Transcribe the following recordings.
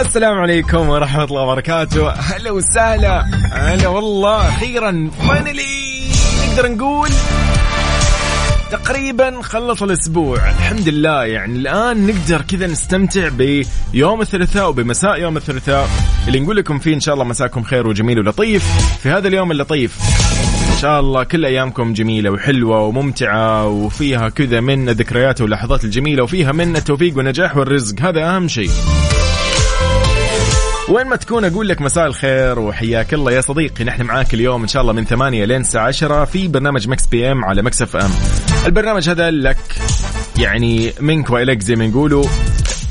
السلام عليكم ورحمة الله وبركاته. هلا وسهلا. هلا والله. أخيرا فاينلي نقدر نقول تقريبا خلص الأسبوع. الحمد لله. يعني الآن نقدر كذا نستمتع بيوم الثلاثاء وبمساء يوم الثلاثاء. اللي نقول لكم فيه إن شاء الله مساكم خير وجميل ولطيف. في هذا اليوم اللطيف إن شاء الله كل أيامكم جميلة وحلوة وممتعة وفيها كذا من الذكريات واللحظات الجميلة وفيها من التوفيق والنجاح والرزق. هذا أهم شيء. وين ما تكون أقول لك مساء الخير وحياك الله يا صديقي. نحن معاك اليوم إن شاء الله من 8 لين الساعة 10 في برنامج Mix PM على Mix FM. البرنامج هذا لك يعني منك والك زي ما يقولوا.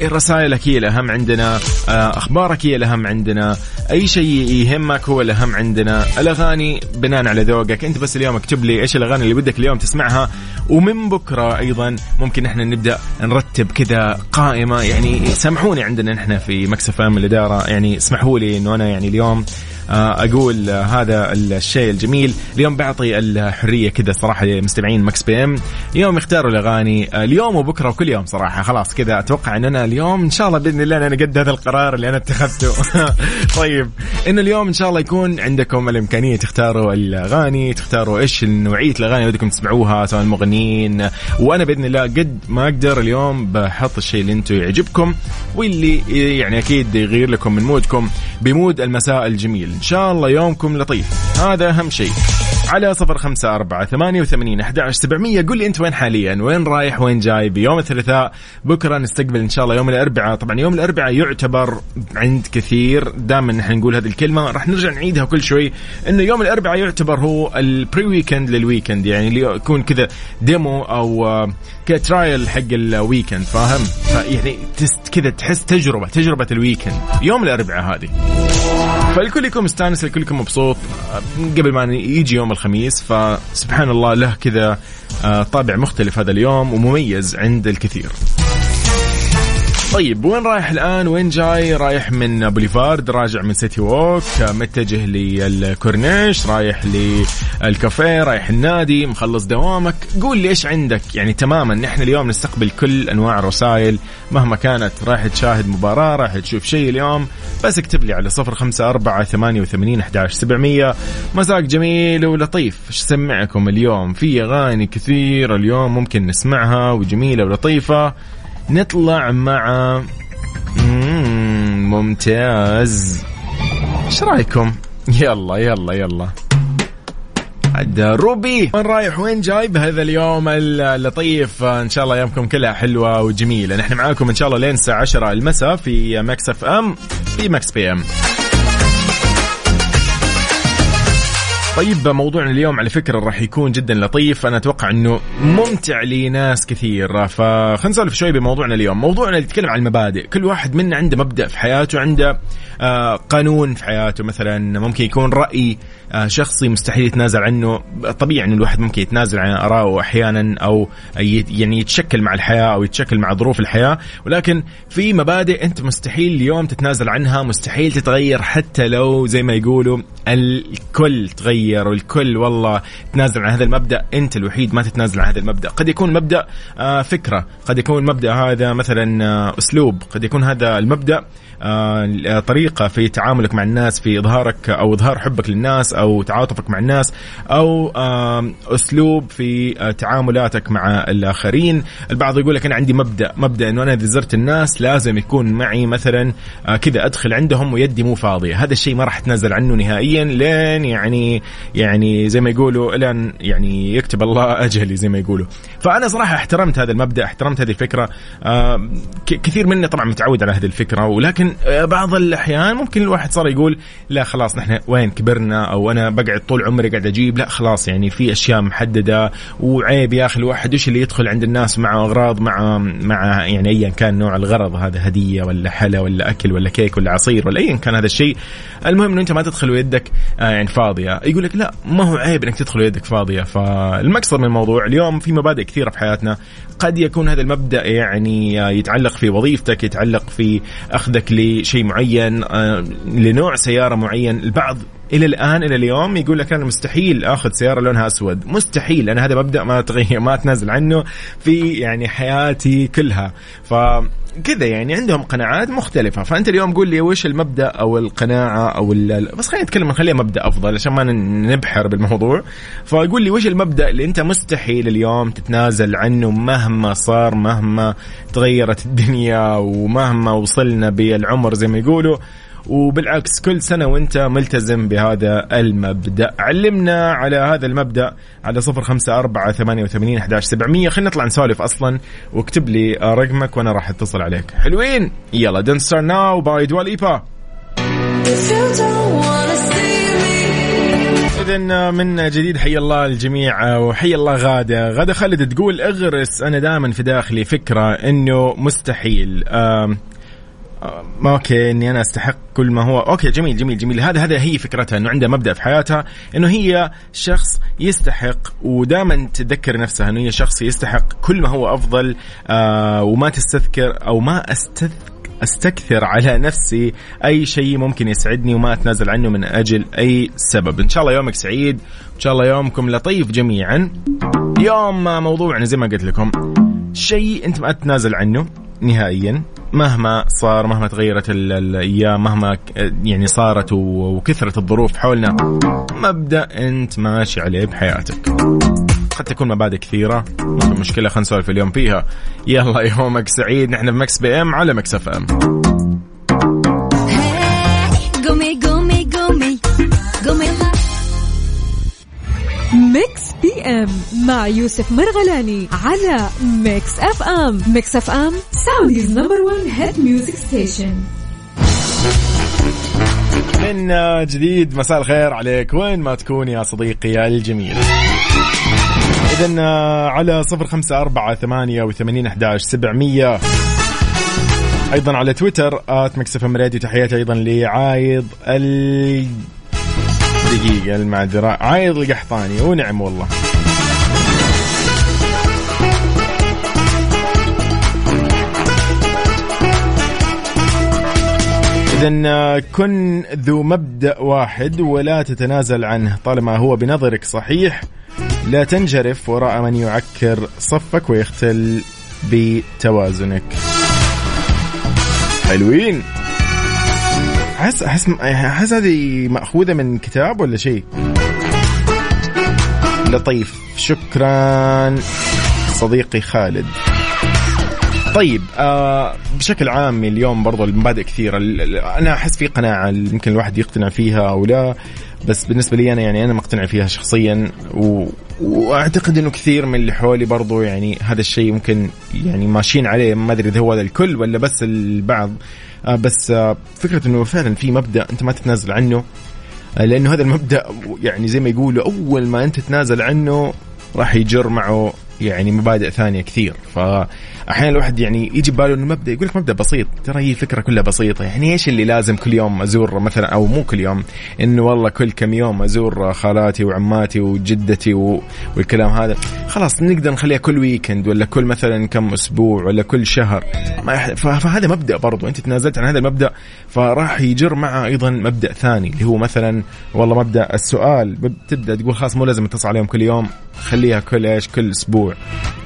رسائلك هي الأهم عندنا آه، أخبارك هي الأهم عندنا أي شيء يهمك هو الأهم عندنا. الأغاني بناء على ذوقك أنت بس اليوم اكتب لي إيش الأغاني اللي بدك اليوم تسمعها. ومن بكرة أيضا ممكن إحنا نبدأ نرتب كذا قائمة. يعني سامحوني عندنا إحنا في Mix FM الإدارة يعني اسمحوا لي إنه أنا يعني اليوم أقول آه، هذا الشيء الجميل. اليوم بعطي الحرية كذا صراحة لمستمعين Mix PM. اليوم يختاروا الأغاني. آه، اليوم وبكرة وكل يوم صراحة. خلاص كذا أتوقع ان أنا اليوم إن شاء الله بإذن الله أنا قد هذا القرار اللي أنا اتخذته. طيب انه اليوم إن شاء الله يكون عندكم الإمكانية تختاروا الأغاني تختاروا إيش نوعية الأغاني اللي بدكم تسمعوها سواء المغنيين. وأنا بإذن الله قد ما أقدر اليوم بحط الشيء اللي أنتم يعجبكم واللي يعني أكيد يغير لكم من mood كم ب mood المساء الجميل. إن شاء الله يومكم لطيف. هذا أهم شيء. على صفر خمسة أربعة ثمانية وثمانين أحد سبعمية. قل لي أنت وين حاليا؟ وين رايح؟ وين جاي؟ بيوم الثلاثاء. بكرة نستقبل إن شاء الله يوم الأربعاء. طبعا يوم الأربعاء يعتبر عند كثير. دائما نحن نقول هذه الكلمة. راح نرجع نعيدها كل شوي. إنه يوم الأربعاء يعتبر هو ال pre-weekend لل weekend يعني اللي يكون كذا demo أو آه، trial حق ال weekend فاهم؟ فيعني كذا تحس تجربة تجربة ال weekend يوم الأربعاء هذه. فالكل يكون مستانس الكل يكون مبسوط. قبل ما يجي يوم الخميس فسبحان الله له كذا آه، طابع مختلف هذا اليوم ومميز عند الكثير. طيب وين رايح الآن؟ وين جاي؟ رايح من بوليفارد راجع من City Walk متجه للكورنيش رايح للكافيه رايح النادي مخلص دوامك. قول لي إيش عندك؟ يعني تماما نحن اليوم نستقبل كل أنواع الرسائل مهما كانت. رايح تشاهد مباراة رايح تشوف شيء اليوم بس اكتب لي على صفر خمسة أربعة ثمانية وثمانين أحداش سبعمية. مساك جميل ولطيف. إيش سمعكم اليوم؟ في أغاني كثيرة اليوم ممكن نسمعها وجميلة ولطيفة. نطلع مع ممتاز. إيش رأيكم؟ يلا يلا يلا. عد روبي وين رايح؟ وين جاي بهذا اليوم اللطيف؟ إن شاء الله أيامكم كلها حلوة وجميلة. نحن معاكم إن شاء الله لين الساعة 10 المساء في Mix FM في Mix PM. طيب موضوعنا اليوم على فكرة راح يكون جدا لطيف. أنا أتوقع إنه ممتع لناس كثير. فخلينا نسولف شوي بموضوعنا اليوم. موضوعنا يتكلم عن المبادئ. كل واحد منا عنده مبدأ في حياته عنده آه، قانون في حياته. مثلا ممكن يكون رأي آه، شخصي مستحيل يتنازل عنه. طبيعي ان الواحد ممكن يتنازل عن ارائه أحيانا أو يعني يتشكل مع الحياة أو يتشكل مع ظروف الحياة. ولكن في مبادئ أنت مستحيل اليوم تتنازل عنها مستحيل تتغير حتى لو زي ما يقولوا الكل تغير والكل والله تنازل عن هذا المبدأ أنت الوحيد ما تتنازل عن هذا المبدأ. قد يكون مبدا آه، فكرة قد يكون المبدأ هذا مثلا آه، أسلوب قد يكون هذا المبدأ آه، طريقة في تعاملك مع الناس في إظهارك أو إظهار حبك للناس أو تعاطفك مع الناس أو أسلوب في آه، تعاملاتك مع الآخرين. البعض يقول لك أنا عندي مبدأ مبدأ أنه أنا إذا زرت الناس لازم يكون معي مثلا آه، كذا أدخل عندهم ويدي مو فاضية. هذا الشيء ما راح أتنازل عنه نهائيا لين يعني يعني زي ما يقولوا لين يعني يكتب الله أجلي زي ما يقولوا. فأنا صراحة احترمت هذا المبدأ احترمت هذه الفكرة. كثير مني طبعا متعود على هذه الفكرة ولكن لكن آه، بعض الأحيان ممكن الواحد صار يقول لا خلاص نحن وين كبرنا أو أنا بقعد طول عمري قاعد أجيب لا خلاص يعني في أشياء محددة وعيب يا أخي الواحد إيش اللي يدخل عند الناس مع أغراض مع مع يعني ايا كان نوع الغرض هذا هدية ولا حلا ولا أكل ولا كيك ولا عصير ولا ايا كان هذا الشيء. المهم إنه أنت ما تدخل ويدك آه، يعني فاضية. يقول لك لا ما هو عيب إنك تدخل ويدك فاضية. فالمقصد من الموضوع اليوم في مبادئ كثيرة في حياتنا. قد يكون هذا المبدأ يعني يتعلق في وظيفتك يتعلق في أخذك لشيء معين آه، لنوع سيارة معين. البعض إلى الآن إلى اليوم يقول لك أنا مستحيل آخذ سيارة لونها أسود. مستحيل أنا هذا مبدأ ما تغير ما أتنازل عنه في يعني حياتي كلها. ف كذا يعني عندهم قناعات مختلفة. فأنت اليوم قول لي وش المبدأ أو القناعة أو بس خلينا نتكلم نخليها مبدأ أفضل عشان ما نبحر بالموضوع. فقول لي وش المبدأ اللي أنت مستحيل اليوم تتنازل عنه مهما صار مهما تغيرت الدنيا ومهما وصلنا بالعمر زي ما يقولوا. وبالعكس كل سنة وانت ملتزم بهذا المبدأ. علمنا على هذا المبدأ على صفر خمسة أربعة ثمانية وثمانين أحداش سبعمية. خلينا نطلع نسولف أصلا واكتب لي رقمك وأنا راح أتصل عليك. حلوين؟ يلا Don't Start Now by Dua Lipa إذا من جديد حي الله الجميع وحي الله غادة. غادة خالد تقول اغرس أنا دائما في داخلي فكرة إنه مستحيل. okay إني أنا أستحق كل ما هو. okay جميل جميل جميل. هذا هذا هي فكرتها إنه عندها مبدأ في حياتها إنه هي شخص يستحق ودائما تذكر نفسها إنه هي شخص يستحق كل ما هو أفضل آه وما تستذكر أو ما استذكر أستكثر على نفسي أي شيء ممكن يسعدني وما أتنازل عنه من أجل أي سبب. إن شاء الله يومك سعيد إن شاء الله يومكم لطيف جميعا. اليوم موضوعنا زي ما قلت لكم شيء أنت ما تتنازل عنه نهائيا. مهما صار مهما تغيرت الأيام مهما يعني صارت وكثرت الظروف حولنا مبدأ أنت ماشي عليه بحياتك. قد تكون مبادئ كثيرة ما في مشكلة خلينا نسولف اليوم فيها. يلا يومك سعيد. نحن في Mix PM على Mix FM. Mix PM مع يوسف مرغلاني على Mix FM Mix FM Saudi's number 1 hit music station من جديد مساء الخير عليك وين ما تكون يا صديقي الجميل. إذا على صفر خمسة أربعة ثمانية وثمانين أحداش سبعمية. أيضا على تويتر آت مكسف راديو تحياتي أيضا لعايض ال دقيقة المعذرة. عايض القحطاني ونعم والله. إذا كن ذو مبدأ واحد ولا تتنازل عنه طالما هو بنظرك صحيح. لا تنجرف وراء من يعكر صفك ويختل بتوازنك. حلوين. احس احس احس هذه مأخوذة من كتاب ولا شيء؟ لطيف. شكرا. صديقي خالد. طيب آه بشكل عام اليوم برضو المبادئ كثيرة. أنا أحس في قناعة يمكن الواحد يقتنع فيها أو لا بس بالنسبة لي أنا يعني أنا مقتنع فيها شخصيا و... واعتقد انه كثير من اللي حولي برضو يعني هذا الشيء ممكن يعني ماشيين عليه. ما ادري إذا هو الكل ولا بس البعض. آه بس آه فكرة إنه فعلا في مبدأ أنت ما تتنازل عنه. آه لأنه هذا المبدأ يعني زي ما يقولوا أول ما أنت تتنازل عنه راح يجر معه يعني مبادئ ثانية كثير. فأحيانا الواحد يعني يجي بباله إنه مبدأ يقول لك مبدأ بسيط. ترى هي الفكرة كلها بسيطة. يعني إيش اللي لازم كل يوم ازور مثلا؟ أو مو كل يوم. إنه والله كل كم يوم أزور خالاتي وعماتي وجدتي والكلام هذا. خلاص نقدر نخليها كل ويكند ولا كل مثلا كم أسبوع ولا كل شهر. فهذا مبدأ برضو. أنت تنازلت عن هذا المبدأ فراح يجر معه أيضا مبدأ ثاني. اللي هو مثلا والله مبدأ السؤال تبدأ تقول خلاص مو لازم اتصل عليهم كل يوم. خليها كل إيش كل أسبوع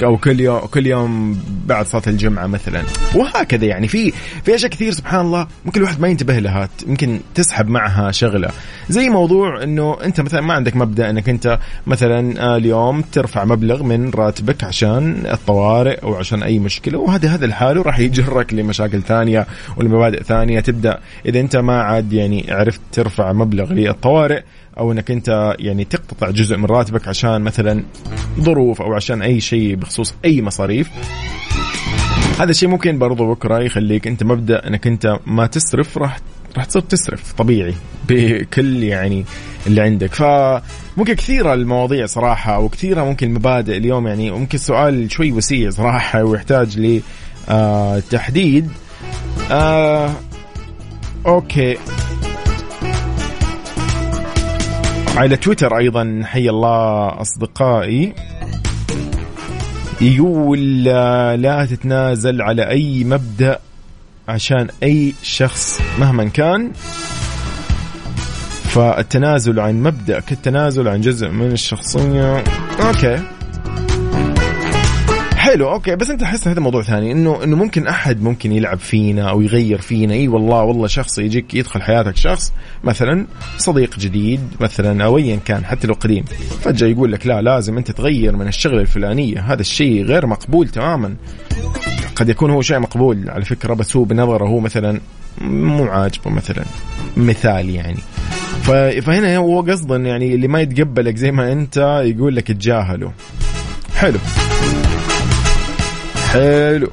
أو كل يوم كل يوم بعد صلاة الجمعة مثلا. وهكذا يعني في في أشياء كثير سبحان الله ممكن الواحد ما ينتبه لها ممكن تسحب معها شغلة. زي موضوع إنه أنت مثلا ما عندك مبدأ إنك أنت مثلا آه، اليوم ترفع مبلغ من راتبك عشان الطوارئ أو عشان أي مشكلة وهذا هذا الحال راح يجرك لمشاكل ثانية ولمبادئ ثانية تبدأ. إذا أنت ما عاد يعني عرفت ترفع مبلغ للطوارئ أو إنك أنت يعني تقتطع جزء من راتبك عشان مثلا ظروف أو عشان أي شيء بخصوص أي مصاريف. هذا الشيء ممكن برضو بكرة يخليك أنت مبدأ إنك أنت ما تسرف راح راح تصير تسرف طبيعي بكل يعني اللي عندك. فممكن كثيرة المواضيع صراحة وكثيرة ممكن المبادئ اليوم يعني ممكن سؤال شوي وسيع صراحة ويحتاج ل آه آه أوكي. على تويتر أيضا. حي الله أصدقائي. يقول لا تتنازل على أي مبدأ عشان أي شخص مهما كان. فالتنازل عن مبدأ كالتنازل عن جزء من الشخصية. أوكي. حلو أوكي بس أنت احس هذا موضوع ثاني إنه إنه ممكن أحد ممكن يلعب فينا أو يغير فينا إي والله والله شخص يجيك يدخل حياتك شخص مثلا صديق جديد مثلا أو ايا كان حتى لو قديم فجأة يقول لك لا لازم أنت تغير من الشغلة الفلانية هذا الشيء غير مقبول تماما. قد يكون هو شيء مقبول على فكرة بس هو بنظره هو مثلا مو عاجبه مثلا مثال يعني. فهنا هو قصدا يعني اللي ما يتقبلك زي ما أنت يقول لك تجاهله. حلو. حلو.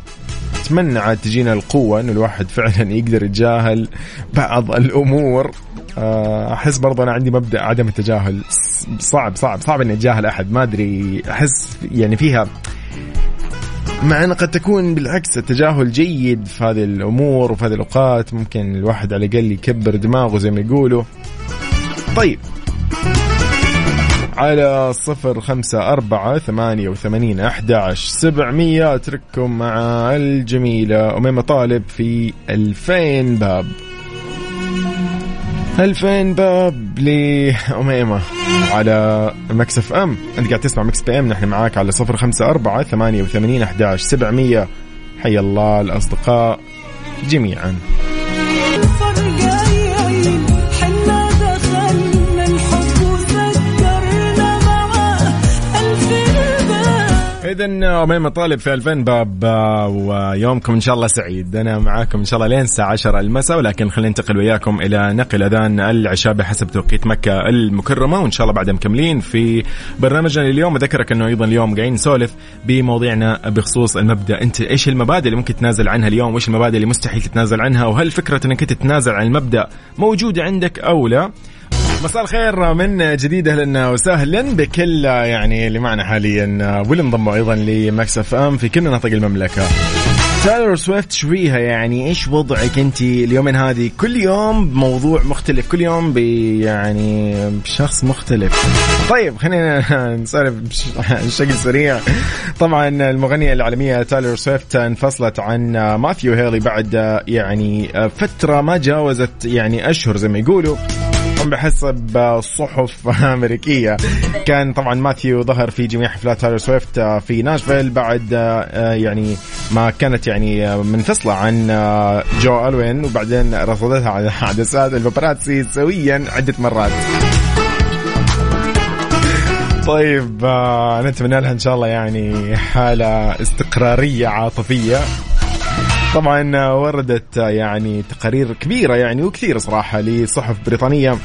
أتمنى عاد تجينا القوة إنه الواحد فعلا يقدر يتجاهل بعض الأمور. آه، أحس برضه أنا عندي مبدأ عدم التجاهل. صعب صعب صعب إني أتجاهل أحد. ما أدري أحس يعني فيها مع إن قد تكون بالعكس التجاهل جيد في هذه الأمور وفي هذه الأوقات. ممكن الواحد على الأقل يكبر دماغه زي ما يقولوا. طيب. على صفر خمسة أربعة ثمانية وثمانين أحد سبعمية. أترككم مع الجميلة أميمة طالب في ألفين باب. ألفين باب لأميمة على Mix FM. أنت قاعد تسمع Mix PM. نحن معاك على صفر خمسة أربعة ثمانية وثمانين أحد سبعمية. حيا الله الأصدقاء جميعا. اذا أميمة طالب في 2000 باب ويومكم إن شاء الله سعيد. أنا معاكم إن شاء الله لين الساعة 10 المساء ولكن خلينا ننتقل وياكم إلى نقل أذان العشاء بحسب توقيت مكة المكرمة وإن شاء الله بعدها مكملين في برنامجنا اليوم أذكرك أنه أيضا اليوم قاعدين نسولف بمواضيعنا بخصوص المبدأ. أنت إيش المبادئ اللي ممكن تتنازل عنها اليوم؟ وإيش المبادئ اللي مستحيل تتنازل عنها؟ وهل فكرة إنك تتنازل عن المبدأ موجودة عندك أو لا؟ مساء الخير من جديد أهلا وسهلا بكل يعني اللي معنا حاليا واللي انضموا أيضا ل Mix FM في كل مناطق المملكة. تايلور سويفت شويها يعني إيش وضعك أنت اليومين هذه؟ كل يوم بموضوع مختلف كل يوم يعني بشخص مختلف. طيب خلينا نسولف بشكل سريع. طبعا المغنية العالمية تايلور سويفت انفصلت عن ماثيو هيلي بعد يعني فترة ما جاوزت يعني أشهر زي ما يقولوا. بحسب الصحف الامريكيه كان طبعا ماثيو ظهر في جميع حفلات تايلور سويفت في ناشفيل بعد آه، يعني ما كانت يعني منفصلة عن آه، جو ألوين وبعدين رصدتها على عدسات الباباراتسي سويا عدة مرات. طيب آه نتمنى لها إن شاء الله يعني حالة استقرارية عاطفية. طبعا وردت يعني تقارير كبيرة يعني وكثيرة صراحة لصحف بريطانية.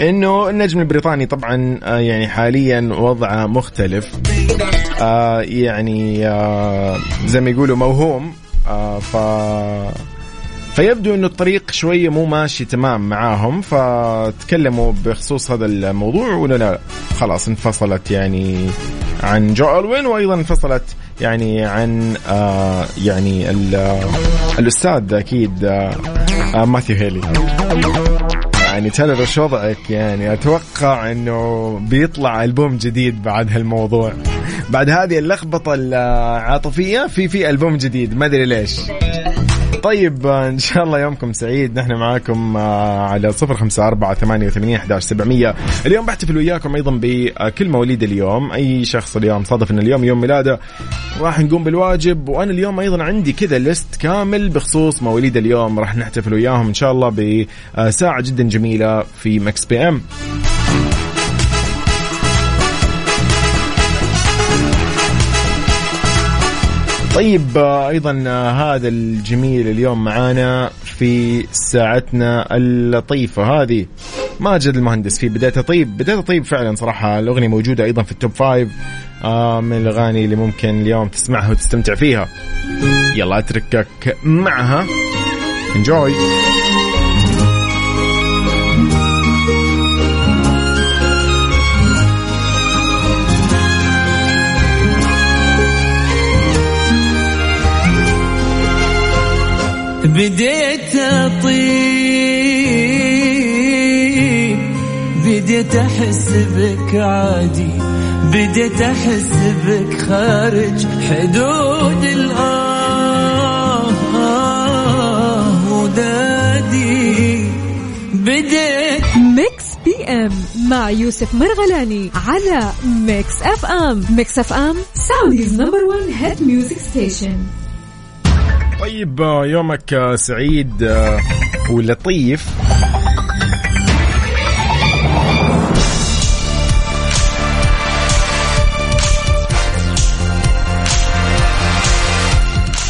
إنه النجم البريطاني طبعا يعني حاليا وضعه مختلف. آه يعني آه زي ما يقولوا موهوم. آه ف فيبدو إنه الطريق شوية مو ماشي تمام معاهم. فتكلموا بخصوص هذا الموضوع ولا لا خلاص انفصلت يعني عن جو ألوين وأيضا انفصلت يعني عن آه يعني الأستاذ أكيد آه آه ماثيو هيلي. يعني وش وضعك يعني أتوقع إنه بيطلع ألبوم جديد بعد هالموضوع. بعد هذه اللخبطة العاطفية في في ألبوم جديد ما أدري ليش. طيب إن شاء الله يومكم سعيد. نحن معاكم آه، على صفر خمسة أربعة ثمانية وثمانين أحداش سبعمية. اليوم بحتفل وياكم أيضا بكل مواليد اليوم. أي شخص اليوم صادف أن اليوم يوم ميلاده راح نقوم بالواجب. وأنا اليوم أيضا عندي كذا list كامل بخصوص مواليد اليوم. راح نحتفل وياهم إن شاء الله بساعة جدا جميلة في Mix PM. طيب أيضا هذا الجميل اليوم معانا في ساعتنا اللطيفة هذه. ماجد المهندس في بديت أطيب بديت أطيب فعلا صراحة الأغنية موجودة أيضا في ال top five آه من الأغاني اللي ممكن اليوم تسمعها وتستمتع فيها. يلا أتركك معها. enjoy بديت أطيب بديت أحس بك عادي بديت أحس بك خارج حدود الآه ودادي بديت Mix PM مع يوسف مرغلاني على Mix FM. Mix FM Saudi's number 1 hit music station طيب آه، يومك آه، سعيد آه، ولطيف.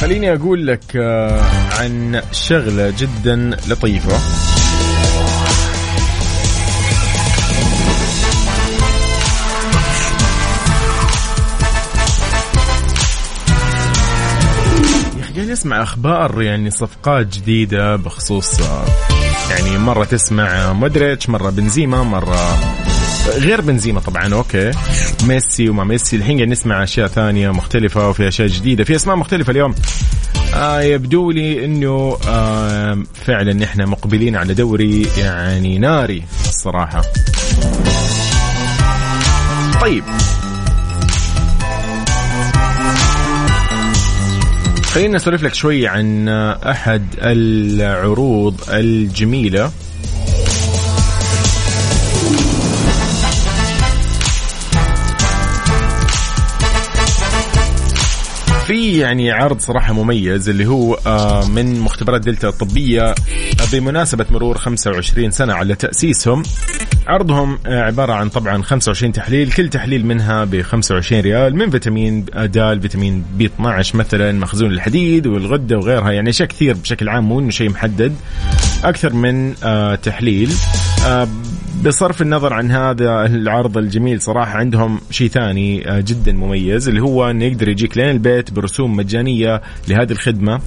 خليني أقول لك عن شغلة جدا لطيفة. نسمع أخبار يعني صفقات جديدة بخصوص يعني مرة تسمع مودريتش مرة بنزيما مرة غير بنزيما طبعا أوكي. ميسي وما ميسي الحين قاعد نسمع أشياء ثانية مختلفة وفي أشياء جديدة في أسماء مختلفة اليوم. آه يبدو لي إنه آه فعلا إحنا مقبلين على دوري يعني ناري الصراحه طيب خلينا نسولف لك شوي عن أحد العروض الجميلة. في يعني عرض صراحة مميز اللي هو آه، من مختبرات دلتا الطبية بمناسبة مرور 25 سنة على تأسيسهم. عرضهم آه، عبارة عن طبعا 25 تحليل كل تحليل منها ب 25 ريال من فيتامين د فيتامين بي 12 مثلا مخزون الحديد والغدة وغيرها يعني اشياء كثير بشكل عام مو إنه شيء محدد. أكثر من آه، تحليل بصرف النظر عن هذا العرض الجميل صراحة عندهم شيء ثاني آه، جدا مميز اللي هو إنه يقدر يجيك لين البيت برسوم مجانية لهذه الخدمة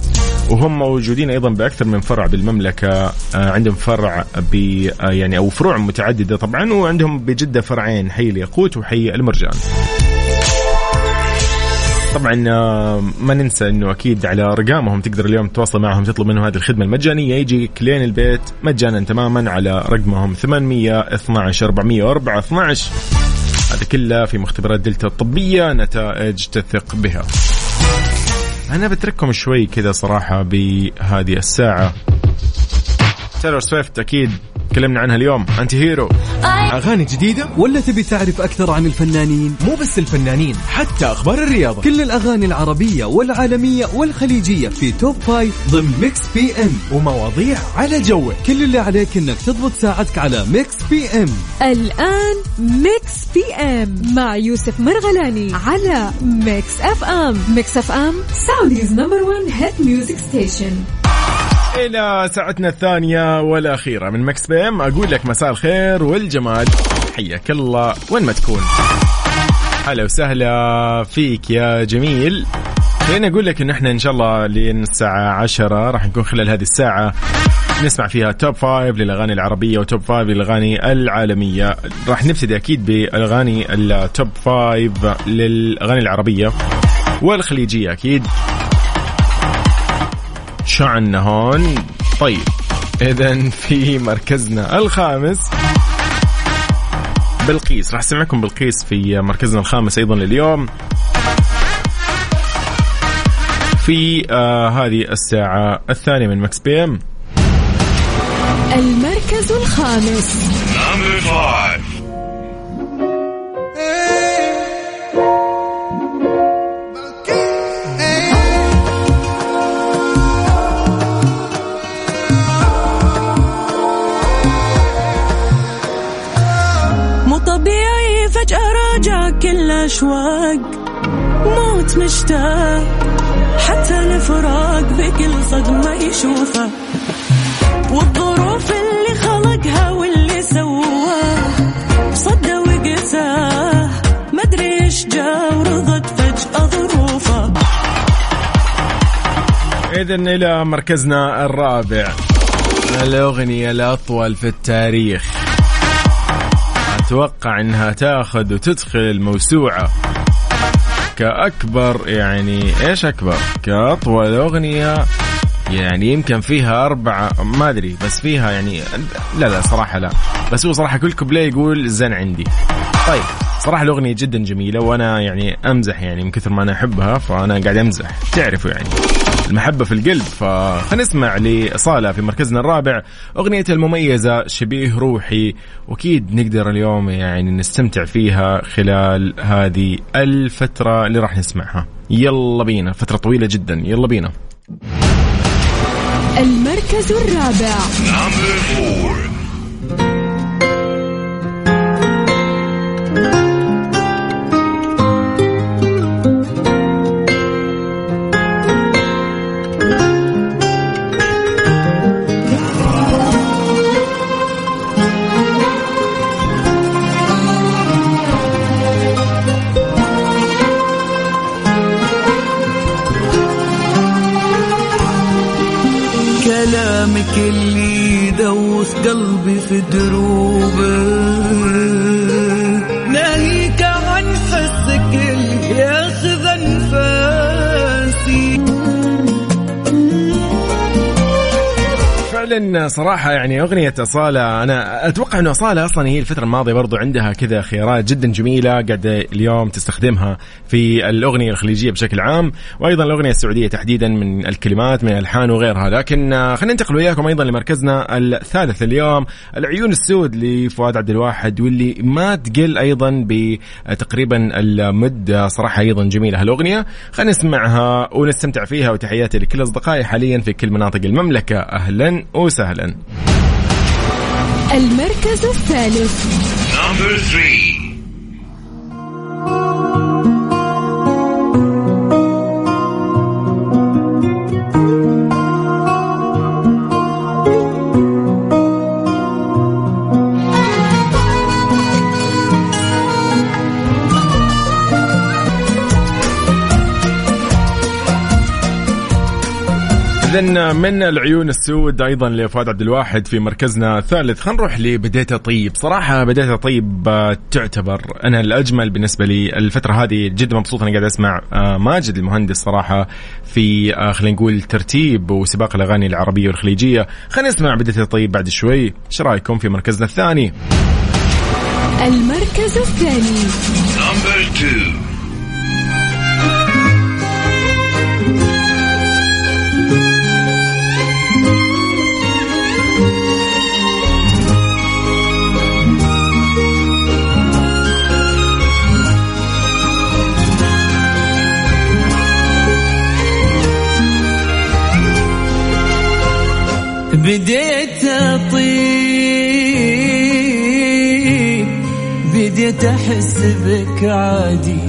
وهم موجودين أيضا بأكثر من فرع بالمملكة آه، عندهم فرع آه، يعني أو فروع متعددة طبعا وعندهم بجدة فرعين حي الياقوت وحي المرجان. طبعا آه، ما ننسى إنه أكيد على أرقامهم تقدر اليوم تتواصل معهم تطلب منهم هذه الخدمة المجانية يجيك لين البيت مجانا تماما على رقمهم 812 404 12 هذا كله في مختبرات دلتا الطبية نتائج تثق بها. أنا بترككم شوي كذا صراحة بهذه الساعة. تايلور سويفت أكيد تكلمنا عنها اليوم. Anti-Hero أغاني جديدة ولا تبي تعرف أكثر عن الفنانين؟ مو بس الفنانين حتى أخبار الرياضة. كل الأغاني العربية والعالمية والخليجية في top five ضمن Mix PM ومواضيع على جوك. كل اللي عليك إنك تضبط ساعتك على Mix PM الآن Mix PM مع يوسف مرغلاني على Mix FM Mix FM Saudi's number 1 hit music station إلى ساعتنا الثانية والأخيرة من Mix PM. أقول لك مساء الخير والجمال. حياك الله وين ما تكون. هلا وسهلا فيك يا جميل. خليني أقول لك إن إحنا إن شاء الله لين الساعة عشرة راح نكون خلال هذه الساعة نسمع فيها Top Five للأغاني العربية و Top Five للأغاني العالمية. راح نبتدي أكيد بالأغاني ال Top Five للأغاني العربية والخليجية أكيد. شعنا هون. طيب. اذا في مركزنا الخامس. بلقيس. راح أسمعكم بلقيس في مركزنا الخامس أيضا لليوم. في آه هذه الساعة الثانية من مكس بي إم. المركز الخامس. الأشواق موت مشتاق حتى الفراق بكل صدمة يشوفه. والظروف اللي خلقها واللي سواه صد وقساه مدري إيش جا ورضت فجأة ظروفه. إذا إلى مركزنا الرابع. الأغنية الأطول في التاريخ. أتوقع أنها تاخذ وتدخل موسوعة. كأكبر يعني إيش أكبر؟ كأطول أغنية يعني يمكن فيها أربعة ما أدري بس فيها يعني لا لا صراحة لا. بس هو صراحة كل كوبليه يقول زن عندي. طيب صراحة الأغنية جدا جميلة وأنا يعني أمزح يعني من كثر ما أنا أحبها فأنا قاعد أمزح. تعرفوا يعني. المحبة في القلب. فخلينا نسمع لصالة في مركزنا الرابع أغنية المميزة شبيه روحي وأكيد نقدر اليوم يعني نستمتع فيها خلال هذه الفترة اللي راح نسمعها. يلا بينا فترة طويلة جدا. يلا بينا. المركز الرابع. في دروبه فعلا صراحة يعني أغنية أصالة أنا أتوقع أنه أصالة أصلا هي الفترة الماضية برضو عندها كذا خيارات جدا جميلة قاعدة اليوم تستخدمها في الأغنية الخليجية بشكل عام وأيضا الأغنية السعودية تحديدا من الكلمات من الألحان وغيرها. لكن خلينا ننتقل وياكم أيضا لمركزنا الثالث اليوم العيون السود لفؤاد عبد الواحد واللي ما تقل أيضا بتقريبا المدة صراحة أيضا جميلة. هالأغنية خلينا نسمعها ونستمتع فيها وتحياتي لكل أصدقائي حاليا في كل مناطق المملكة. أهلا وسهلا المركز الثالث. إذا من العيون السود أيضا لفؤاد عبد الواحد في مركزنا الثالث. خلينا نروح لبديتة طيب صراحة بديتة طيب تعتبر أنا الأجمل بالنسبة لي. الفترة هذه جدا مبسوط أنا قاعد أسمع آه، ماجد المهندس صراحة في آه، خلينا نقول ترتيب وسباق الأغاني العربية والخليجية. خلينا نسمع بديتة طيب بعد شوي. إيش رأيكم في مركزنا الثاني؟ المركز الثاني. بديت أطيب بديت أحس بك عادي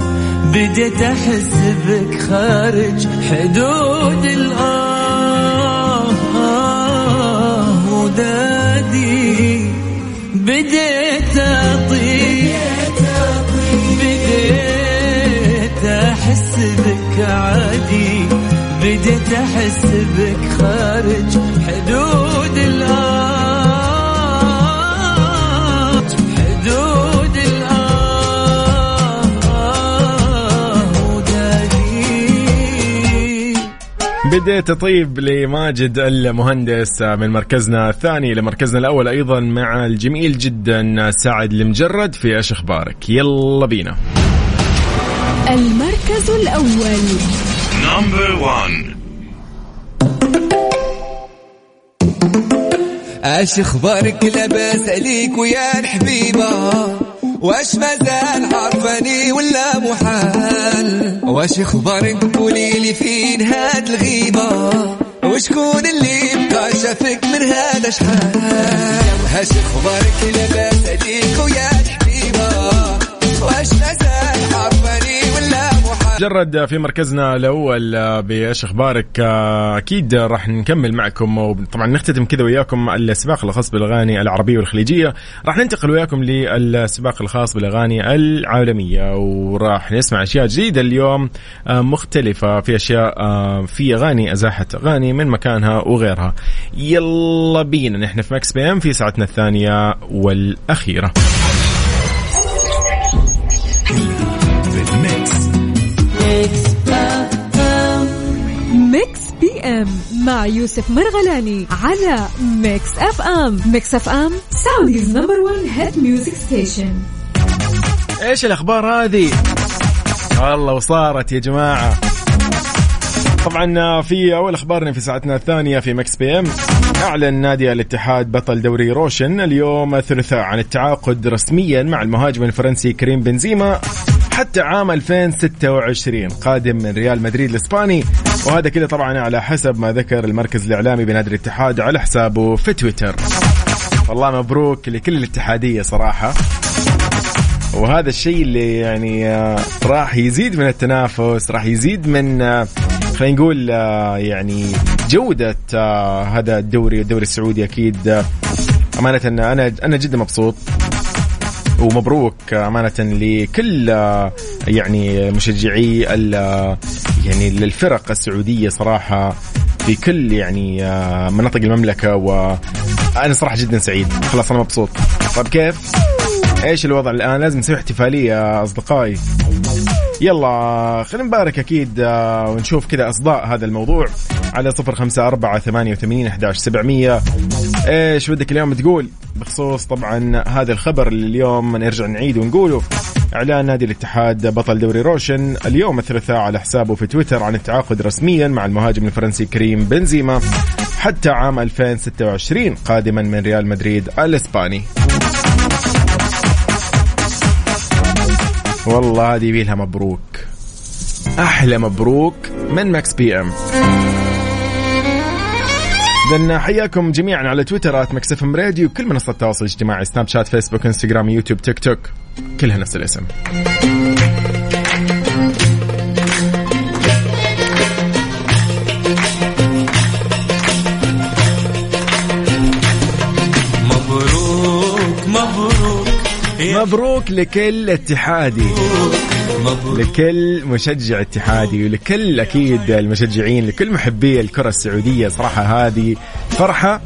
بديت أحس بك خارج حدود الآه ودادي. بديت أطيب بديت أحس بك عادي بديت أحس بك خارج بديت طيب لماجد المهندس من مركزنا الثاني لمركزنا الأول أيضا مع الجميل جدا سعد المجرد في إيش أخبارك؟ يلا بينا. المركز الأول. إيش أخبارك؟ لاباس عليك ويا الحبيبة. واش مازال عارفاني ولا محال؟ واش أخبارك قولي لي فين هاد الغيبة؟ وشكون اللي بقى شافك من هذا شحال واش أخبارك لاباس جرد في مركزنا الأول آه، بإيش أخبارك؟ آه، أكيد راح نكمل معكم وطبعا نختتم كذا وياكم السباق الخاص بالأغاني العربية والخليجية. راح ننتقل وياكم للسباق الخاص بالأغاني العالمية وراح نسمع أشياء جديدة اليوم آه، مختلفة في أشياء في أغاني أزاحت أغاني من مكانها وغيرها. يلا بينا نحن في Mix PM في ساعتنا الثانية والأخيرة. Mix PM مع يوسف مرغلاني على Mix FM Mix FM Saudi's number 1 hit music station إيش الأخبار هذه؟ والله وصارت يا جماعة. طبعا في أول أخبارنا في ساعتنا الثانية في Mix PM أعلن نادي الاتحاد بطل دوري روشن اليوم الثلاثاء عن التعاقد رسميا مع المهاجم الفرنسي كريم بنزيما. حتى عام 2026 قادم من ريال مدريد الإسباني. وهذا كذا طبعا على حسب ما ذكر المركز الإعلامي بنادي الاتحاد على حسابه في تويتر. والله مبروك لكل الاتحادية صراحة. وهذا الشيء اللي يعني آه، راح يزيد من التنافس راح يزيد من آه، خلينا نقول آه، يعني جودة هذا الدوري الدوري السعودي أكيد. أمانة أنا أنا جدا مبسوط. ومبروك أمانة لكل يعني مشجعي يعني للفرق السعودية صراحة في كل يعني مناطق المملكة وأنا صراحة جدا سعيد. خلاص أنا مبسوط. طيب كيف؟ إيش الوضع الآن؟ لازم نسوي احتفالية يا أصدقائي. يلا خلينا نبارك أكيد آه، ونشوف كذا أصداء هذا الموضوع على صفر خمسة أربعة ثمانية وثمانين أحداش سبعمية. إيش ودك اليوم تقول؟ بخصوص طبعا هذا الخبر اللي اليوم نرجع نعيد ونقوله. إعلان نادي الاتحاد بطل دوري روشن اليوم الثلاثاء على حسابه في تويتر عن التعاقد رسميا مع المهاجم الفرنسي كريم بنزيما حتى عام 2026 قادما من ريال مدريد الإسباني. والله هذه يبيلها مبروك. أحلى مبروك من Mix PM إذن حياكم جميعا على تويتر at MixFM Radio كل منصات التواصل الاجتماعي سناب شات فيسبوك انستغرام يوتيوب تيك توك كلها نفس الاسم. مبروك لكل اتحادي. مبروك. لكل مشجع اتحادي ولكل أكيد المشجعين لكل محبي الكرة السعودية. صراحة هذه فرحة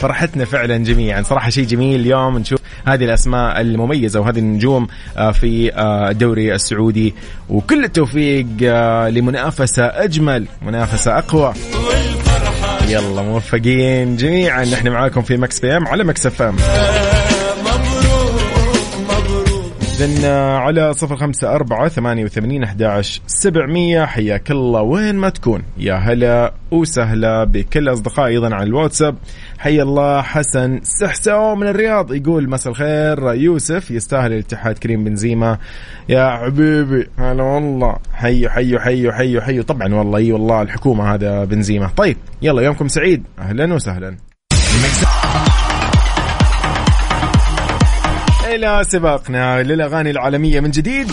فرحتنا فعلا جميعا. صراحة شيء جميل اليوم نشوف هذه الأسماء المميزة وهذه النجوم آه، في آه، الدوري السعودي. وكل التوفيق آه، لمنافسة أجمل منافسة أقوى. يلا موفقين جميعا. نحن معاكم في Mix PM على Mix FM إذن على صفر خمسة أربعة ثمانية وثمانين أحداش سبعمية. حياك الله وين ما تكون. يا هلا وسهلا بكل أصدقائي أيضا على الواتساب. حيا الله حسن سحسو من الرياض. يقول مساء الخير يوسف يستاهل الاتحاد كريم بنزيما. يا حبيبي هلا والله. حيو حيو حيو حيو حيو. طبعا والله أي والله الحكومة هذا بنزيما. طيب يلا يومكم سعيد. أهلا وسهلا. إلى سباقنا للأغاني العالمية من جديد.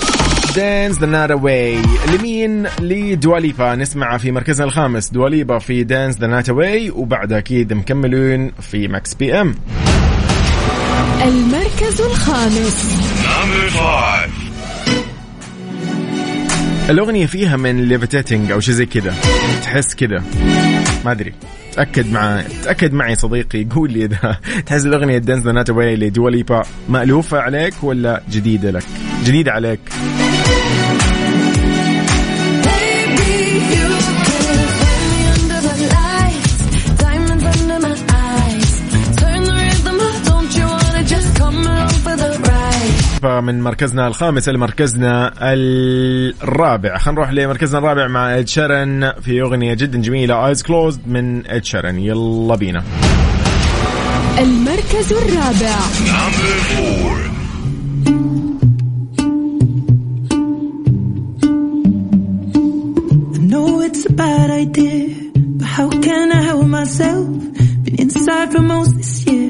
Dance the Night Away لمين؟ ل Dua Lipa. نسمع في مركزنا الخامس. Dua Lipa في Dance the Night Away وبعدها أكيد مكملون في Mix PM المركز الخامس. الأغنية فيها من Levitating أو شيء زي كذا. تحس كذا. ما أدري. تأكد معي تأكد معي صديقي. قول لي إذا تحس الأغنية Dance the Night Away ل Dua Lipa مألوفة عليك ولا جديدة لك؟ جديدة عليك. من مركزنا الخامس لمركزنا الرابع. خلينا نروح لمركزنا الرابع مع Ed Sheeran في أغنية جدا جميلة Eyes Closed من Ed Sheeran يلا بينا. المركز الرابع. It's a bad idea, but how can I help myself? Been inside for most this year,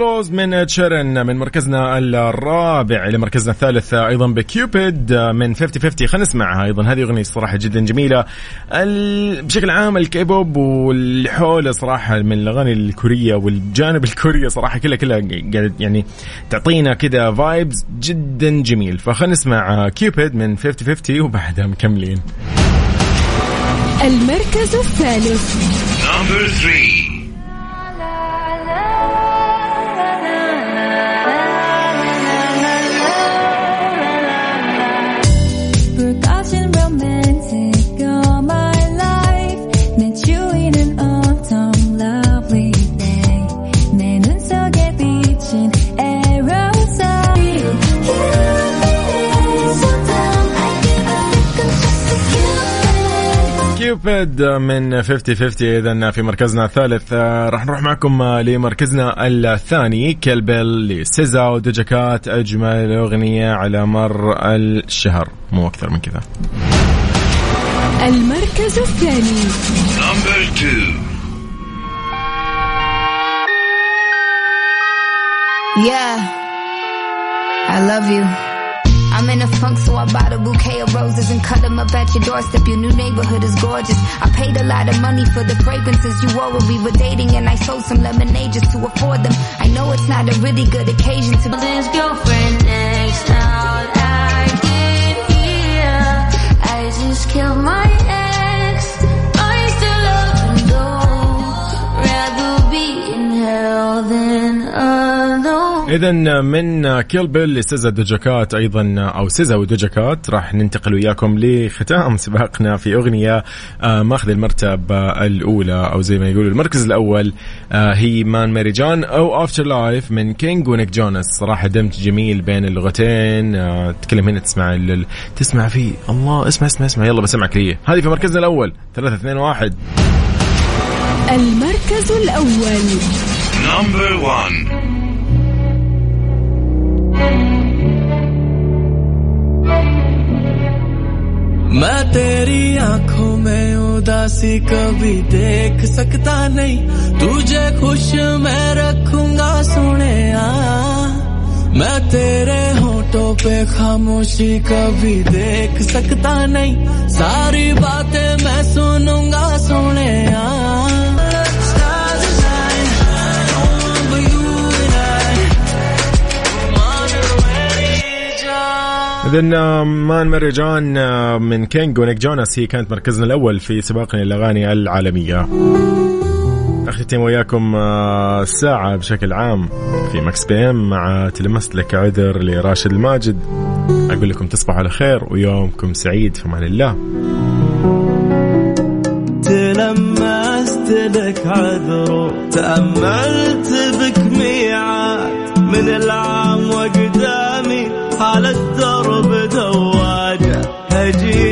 Closed من Sheeran من مركزنا الرابع إلى مركزنا الثالث أيضا ب Cupid من 50 50 خلينا نسمعها أيضا. هذه أغنية صراحة جدا جميلة. ال- بشكل عام الكيبوب والحول صراحة من الأغاني الكورية والجانب الكوري صراحة كلها كلها قاعد يعني تعطينا كذا vibes جدا جميل. فخلينا نسمع Cupid من 50 50 وبعدها مكملين. المركز الثالث. Number three. كيوبيد من 50 50 اذا في مركزنا الثالث آه، راح نروح معكم آه، لمركزنا الثاني كلبل لسيزا ودجكات أجمل أغنية على مر الشهر. مو أكثر من كذا. المركز الثاني. Two. Yeah, I love you. I'm in a funk, so I bought a bouquet of roses and cut them up at your doorstep. Your new neighborhood is gorgeous. I paid a lot of money for the fragrances you wore when we were dating, and I sold some lemonade just to afford them. I know it's not a really good occasion to. His girlfriend next out. I. I just killed my اذا من Kill Bill ل SZA Doja Cat أيضا أو SZA و Doja Cat راح ننتقل وياكم لختام سباقنا في أغنية آه، ماخذ المرتبة الأولى أو زي ما يقولوا المركز الأول آه، هي Maan Meri Jaan أو Afterlife من King و Nick Jonas صراحة دمج جميل بين اللغتين آه، تتكلم هنا تسمع ال- تسمع فيه الله اسمع اسمع اسمع يلا بسمعك هي. هذه في مركزنا الأول 3 2 1 المركز الأول. Number one. मैं तेरी आँखों में उदासी कभी देख सकता नहीं। तुझे खुश मैं रखूँगा सुने मैं तेरे होठों पे खामोशी कभी देख सकता नहीं। सारी बातें मैं सुनूँगा सुने اذا Maan Meri Jaan آه، من King و Nick Jonas هي كانت مركزنا الأول في سباقنا الأغاني العالمية. اختتم وياكم آه، الساعة بشكل عام في Mix PM مع تلمست لك عذر لراشد الماجد. أقول لكم تصبحوا على خير ويومكم سعيد في أمان الله تلمست لك عذر تأملت بك ميعاد. من العام وأقدامي على الدرب د